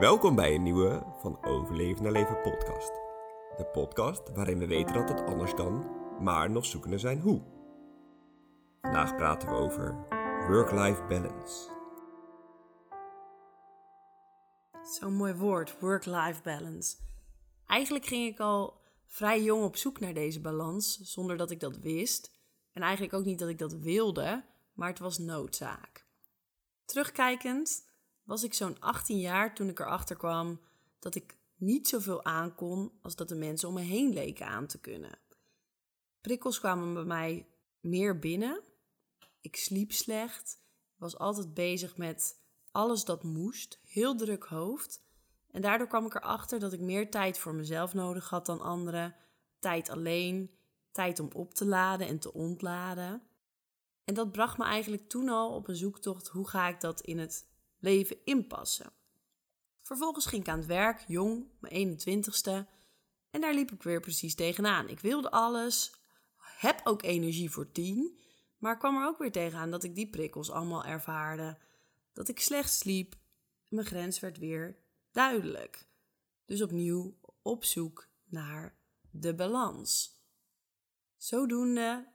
Welkom bij een nieuwe van Overleven naar Leven podcast. De podcast waarin we weten dat het anders kan, maar nog zoekende zijn hoe. Vandaag praten we over work-life balance. Zo'n mooi woord, work-life balance. Eigenlijk ging ik al vrij jong op zoek naar deze balans, zonder dat ik dat wist. En eigenlijk ook niet dat ik dat wilde, maar het was noodzaak. Terugkijkend was ik zo'n 18 jaar toen ik erachter kwam dat ik niet zoveel aankon als dat de mensen om me heen leken aan te kunnen. Prikkels kwamen bij mij meer binnen. Ik sliep slecht, was altijd bezig met alles dat moest, heel druk hoofd. En daardoor kwam ik erachter dat ik meer tijd voor mezelf nodig had dan anderen. Tijd alleen, tijd om op te laden en te ontladen. En dat bracht me eigenlijk toen al op een zoektocht hoe ga ik dat in het leven inpassen. Vervolgens ging ik aan het werk, jong, mijn 21ste. En daar liep ik weer precies tegenaan. Ik wilde alles, heb ook energie voor tien, maar kwam er ook weer tegenaan dat ik die prikkels allemaal ervaarde. Dat ik slecht sliep, mijn grens werd weer duidelijk. Dus opnieuw op zoek naar de balans. Zodoende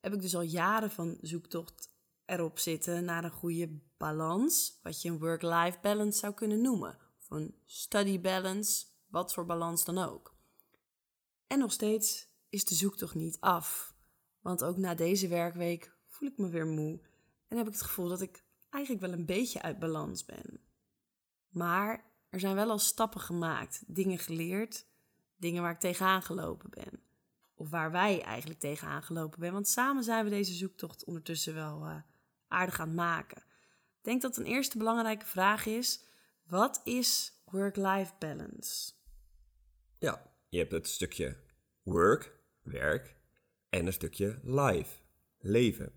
heb ik dus al jaren van zoektocht erop zitten naar een goede balans, wat je een work-life balance zou kunnen noemen, of een study balance, wat voor balans dan ook. En nog steeds is de zoektocht niet af, want ook na deze werkweek voel ik me weer moe en heb ik het gevoel dat ik eigenlijk wel een beetje uit balans ben. Maar er zijn wel al stappen gemaakt, dingen geleerd, dingen waar ik tegenaan gelopen ben. Of waar wij eigenlijk tegenaan gelopen ben. Want samen zijn we deze zoektocht ondertussen wel uh, aardig aan maken. Ik denk dat een eerste belangrijke vraag is: wat is work-life balance? Ja, je hebt het stukje work, werk, en een stukje life, leven.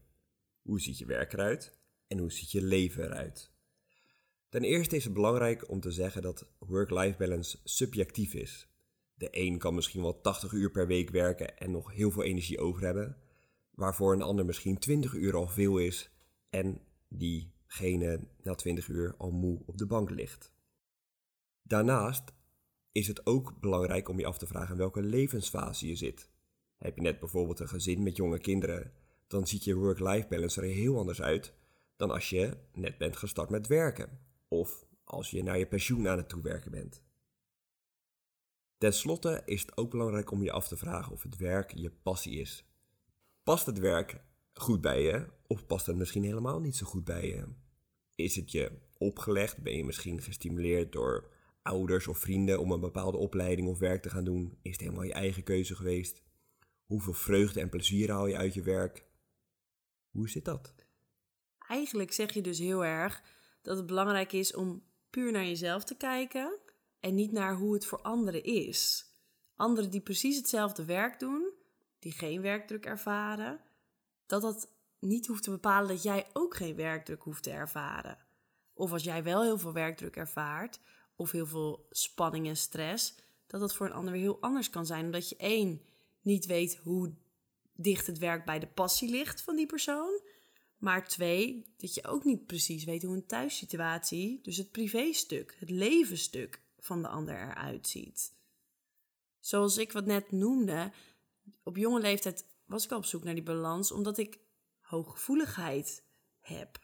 Hoe ziet je werk eruit en hoe ziet je leven eruit? Ten eerste is het belangrijk om te zeggen dat work-life balance subjectief is. De een kan misschien wel 80 uur per week werken en nog heel veel energie over hebben, waarvoor een ander misschien 20 uur al veel is en diegene na 20 uur al moe op de bank ligt. Daarnaast is het ook belangrijk om je af te vragen in welke levensfase je zit. Heb je net bijvoorbeeld een gezin met jonge kinderen, dan ziet je work-life balance er heel anders uit dan als je net bent gestart met werken of als je naar je pensioen aan het toewerken bent. Ten slotte is het ook belangrijk om je af te vragen of het werk je passie is. Past het werk goed bij je of past het misschien helemaal niet zo goed bij je? Is het je opgelegd? Ben je misschien gestimuleerd door ouders of vrienden om een bepaalde opleiding of werk te gaan doen? Is het helemaal je eigen keuze geweest? Hoeveel vreugde en plezier haal je uit je werk? Hoe zit dat? Eigenlijk zeg je dus heel erg dat het belangrijk is om puur naar jezelf te kijken en niet naar hoe het voor anderen is. Anderen die precies hetzelfde werk doen, die geen werkdruk ervaren, dat dat niet hoeft te bepalen dat jij ook geen werkdruk hoeft te ervaren. Of als jij wel heel veel werkdruk ervaart, of heel veel spanning en stress, dat dat voor een ander weer heel anders kan zijn. Omdat je één, niet weet hoe dicht het werk bij de passie ligt van die persoon. Maar twee, dat je ook niet precies weet hoe een thuissituatie, dus het privéstuk, het levensstuk van de ander eruit ziet. Zoals ik wat net noemde, op jonge leeftijd was ik al op zoek naar die balans, omdat ik hooggevoeligheid heb,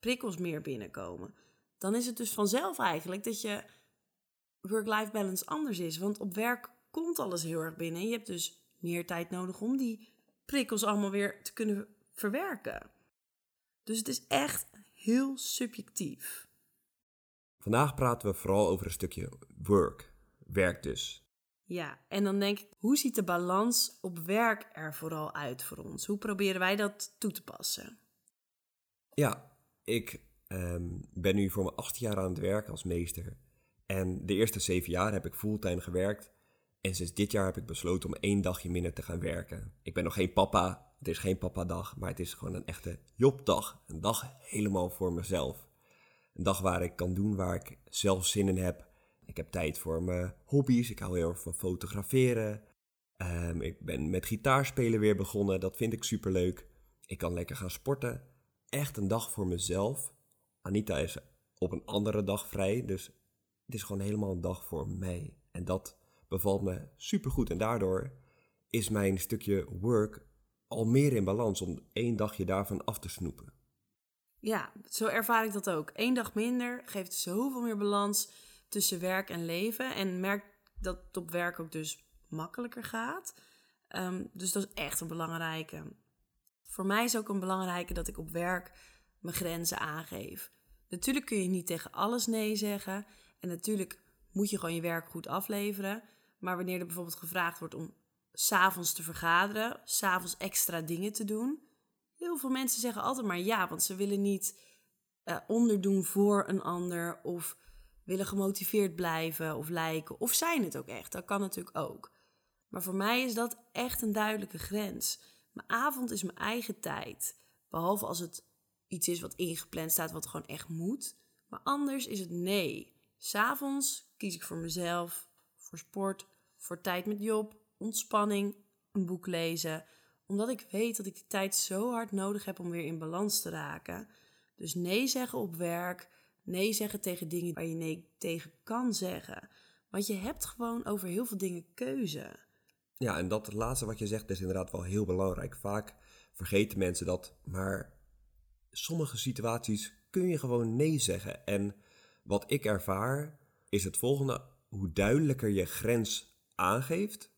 prikkels meer binnenkomen. Dan is het dus vanzelf eigenlijk dat je work-life balance anders is. Want op werk komt alles heel erg binnen. En je hebt dus meer tijd nodig om die prikkels allemaal weer te kunnen verwerken. Dus het is echt heel subjectief. Vandaag praten we vooral over een stukje work, werk dus. Ja, en dan denk ik, hoe ziet de balans op werk er vooral uit voor ons? Hoe proberen wij dat toe te passen? Ja, ik ehm, ben nu voor mijn acht jaar aan het werk als meester. En de eerste zeven jaar heb ik fulltime gewerkt. En sinds dit jaar heb ik besloten om één dagje minder te gaan werken. Ik ben nog geen papa, het is geen papa-dag, maar het is gewoon een echte jobdag. Een dag helemaal voor mezelf. Een dag waar ik kan doen waar ik zelf zin in heb ik heb tijd voor mijn hobby's. Ik hou heel erg van fotograferen. Um, ik ben met gitaarspelen weer begonnen. Dat vind ik superleuk. Ik kan lekker gaan sporten. Echt een dag voor mezelf. Anita is op een andere dag vrij. Dus het is gewoon helemaal een dag voor mij. En dat bevalt me supergoed. En daardoor is mijn stukje work al meer in balans om één dagje daarvan af te snoepen. Ja, zo ervaar ik dat ook. Eén dag minder geeft zoveel meer balans tussen werk en leven. En merk dat het op werk ook dus makkelijker gaat. Ehm, dus dat is echt een belangrijke. Voor mij is ook een belangrijke dat ik op werk mijn grenzen aangeef. Natuurlijk kun je niet tegen alles nee zeggen. En natuurlijk moet je gewoon je werk goed afleveren. Maar wanneer er bijvoorbeeld gevraagd wordt om s'avonds te vergaderen, s'avonds extra dingen te doen. Heel veel mensen zeggen altijd maar ja, want ze willen niet uh, onderdoen voor een ander of willen gemotiveerd blijven of lijken. Of zijn het ook echt, dat kan natuurlijk ook. Maar voor mij is dat echt een duidelijke grens. Mijn avond is mijn eigen tijd. Behalve als het iets is wat ingepland staat, wat gewoon echt moet. Maar anders is het nee. S'avonds kies ik voor mezelf, voor sport, voor tijd met Job, ontspanning, een boek lezen. Omdat ik weet dat ik die tijd zo hard nodig heb om weer in balans te raken. Dus nee zeggen op werk, nee zeggen tegen dingen waar je nee tegen kan zeggen. Want je hebt gewoon over heel veel dingen keuze. Ja, en dat laatste wat je zegt is inderdaad wel heel belangrijk. Vaak vergeten mensen dat, maar sommige situaties kun je gewoon nee zeggen. En wat ik ervaar is het volgende: hoe duidelijker je grens aangeeft,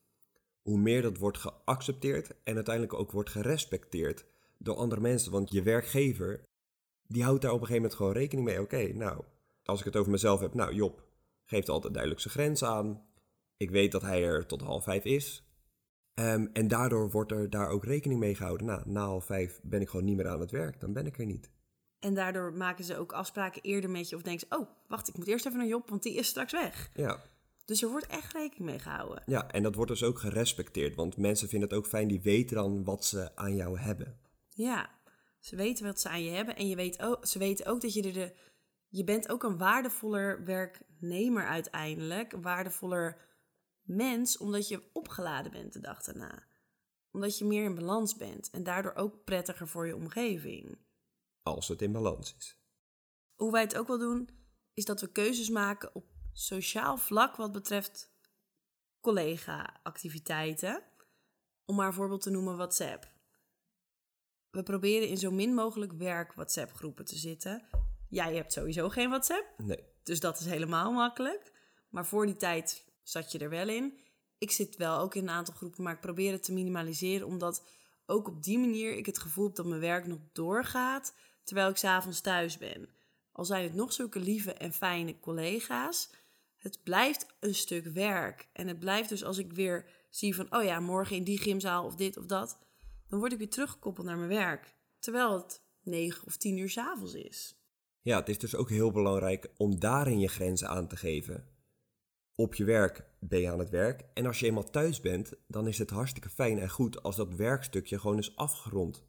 hoe meer dat wordt geaccepteerd en uiteindelijk ook wordt gerespecteerd door andere mensen. Want je werkgever, die houdt daar op een gegeven moment gewoon rekening mee. Oké, nou, als ik het over mezelf heb, nou Job geeft altijd duidelijk zijn grens aan. Ik weet dat hij er tot half vijf is. Ehm, en daardoor wordt er daar ook rekening mee gehouden. Nou, na half vijf ben ik gewoon niet meer aan het werk. Dan ben ik er niet. En daardoor maken ze ook afspraken eerder met je. Of denken ze, oh, wacht, ik moet eerst even naar Job, want die is straks weg. Ja. Dus er wordt echt rekening mee gehouden. Ja, en dat wordt dus ook gerespecteerd. Want mensen vinden het ook fijn, die weten dan wat ze aan jou hebben. Ja, ze weten wat ze aan je hebben. En je weet ook, ze weten ook dat je er de... Je bent ook een waardevoller werknemer uiteindelijk. Een waardevoller mens, omdat je opgeladen bent de dag daarna. Omdat je meer in balans bent. En daardoor ook prettiger voor je omgeving. Als het in balans is. Hoe wij het ook wel doen, is dat we keuzes maken op sociaal vlak wat betreft collega-activiteiten. Om maar een voorbeeld te noemen WhatsApp. We proberen in zo min mogelijk werk-WhatsApp-groepen te zitten. Jij hebt sowieso geen WhatsApp. Nee. Dus dat is helemaal makkelijk. Maar voor die tijd zat je er wel in. Ik zit wel ook in een aantal groepen, maar ik probeer het te minimaliseren. Omdat ook op die manier ik het gevoel heb dat mijn werk nog doorgaat. Terwijl ik s'avonds thuis ben. Al zijn het nog zulke lieve en fijne collega's het blijft een stuk werk. En het blijft dus als ik weer zie van, oh ja, morgen in die gymzaal of dit of dat, dan word ik weer teruggekoppeld naar mijn werk. Terwijl het negen of tien uur s'avonds is. Ja, het is dus ook heel belangrijk om daarin je grenzen aan te geven. Op je werk ben je aan het werk en als je eenmaal thuis bent, dan is het hartstikke fijn en goed als dat werkstukje gewoon is afgerond.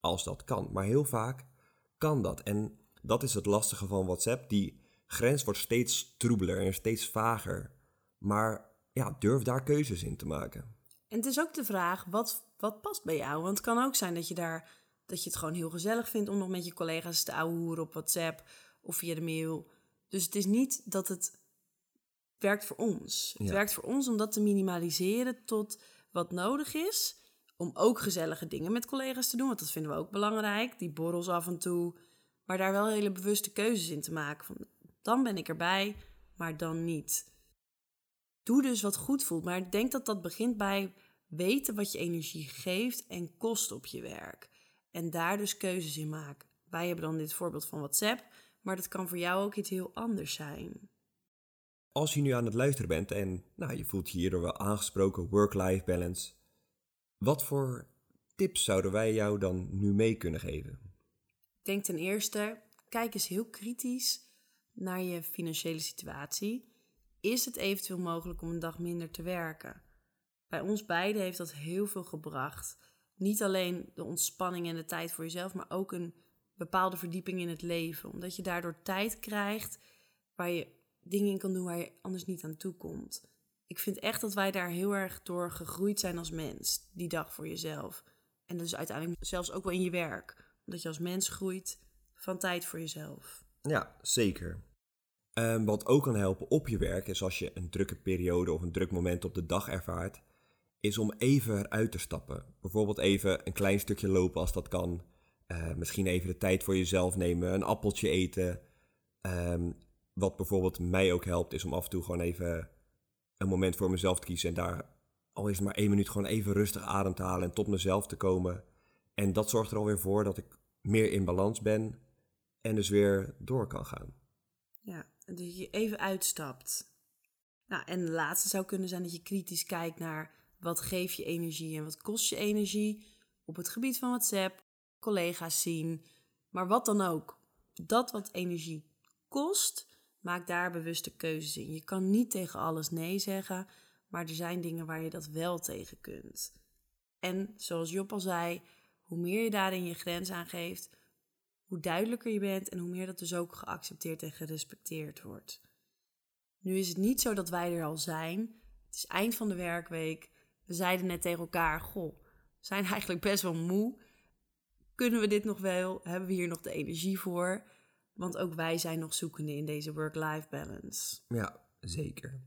Als dat kan, maar heel vaak kan dat. En dat is het lastige van WhatsApp, die grens wordt steeds troebeler en steeds vager. Maar ja, durf daar keuzes in te maken. En het is ook de vraag, wat, wat past bij jou? Want het kan ook zijn dat je daar dat je het gewoon heel gezellig vindt om nog met je collega's te ouwehoeren op WhatsApp of via de mail. Dus het is niet dat het werkt voor ons. Het werkt voor ons om dat te minimaliseren tot wat nodig is. Om ook gezellige dingen met collega's te doen, want dat vinden we ook belangrijk. Die borrels af en toe. Maar daar wel hele bewuste keuzes in te maken. Van, dan ben ik erbij, maar dan niet. Doe dus wat goed voelt, maar ik denk dat dat begint bij weten wat je energie geeft en kost op je werk. En daar dus keuzes in maken. Wij hebben dan dit voorbeeld van WhatsApp, maar dat kan voor jou ook iets heel anders zijn. Als je nu aan het luisteren bent en nou, je voelt je hierdoor wel aangesproken work-life balance, wat voor tips zouden wij jou dan nu mee kunnen geven? Denk ten eerste, kijk eens heel kritisch naar je financiële situatie, is het eventueel mogelijk om een dag minder te werken. Bij ons beiden heeft dat heel veel gebracht. Niet alleen de ontspanning en de tijd voor jezelf, maar ook een bepaalde verdieping in het leven. Omdat je daardoor tijd krijgt waar je dingen in kan doen waar je anders niet aan toe komt. Ik vind echt dat wij daar heel erg door gegroeid zijn als mens, die dag voor jezelf. En dus uiteindelijk zelfs ook wel in je werk. Omdat je als mens groeit van tijd voor jezelf. Ja, zeker. Ehm, wat ook kan helpen op je werk is als je een drukke periode of een druk moment op de dag ervaart, is om even eruit te stappen. Bijvoorbeeld even een klein stukje lopen als dat kan. Eh, misschien even de tijd voor jezelf nemen, een appeltje eten. Ehm, wat bijvoorbeeld mij ook helpt, is om af en toe gewoon even een moment voor mezelf te kiezen. En daar, al is maar één minuut, gewoon even rustig adem te halen en tot mezelf te komen. En dat zorgt er alweer voor dat ik meer in balans ben en dus weer door kan gaan. Ja, dat je even uitstapt. Nou, en de laatste zou kunnen zijn dat je kritisch kijkt naar wat geeft je energie en wat kost je energie op het gebied van WhatsApp, collega's zien, maar wat dan ook. Dat wat energie kost, maak daar bewuste keuzes in. Je kan niet tegen alles nee zeggen, maar er zijn dingen waar je dat wel tegen kunt. En zoals Job al zei, hoe meer je daarin je grens aangeeft, hoe duidelijker je bent en hoe meer dat dus ook geaccepteerd en gerespecteerd wordt. Nu is het niet zo dat wij er al zijn. Het is eind van de werkweek. We zeiden net tegen elkaar: Goh, we zijn eigenlijk best wel moe. Kunnen we dit nog wel? Hebben we hier nog de energie voor? Want ook wij zijn nog zoekende in deze work-life balance. Ja, zeker.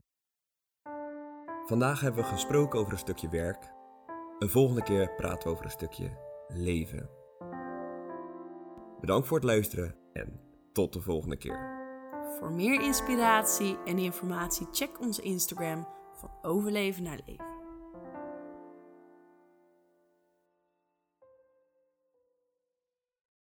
Vandaag hebben we gesproken over een stukje werk. Een volgende keer praten we over een stukje leven. Bedankt voor het luisteren en tot de volgende keer. Voor meer inspiratie en informatie check onze Instagram van Overleven naar Leven.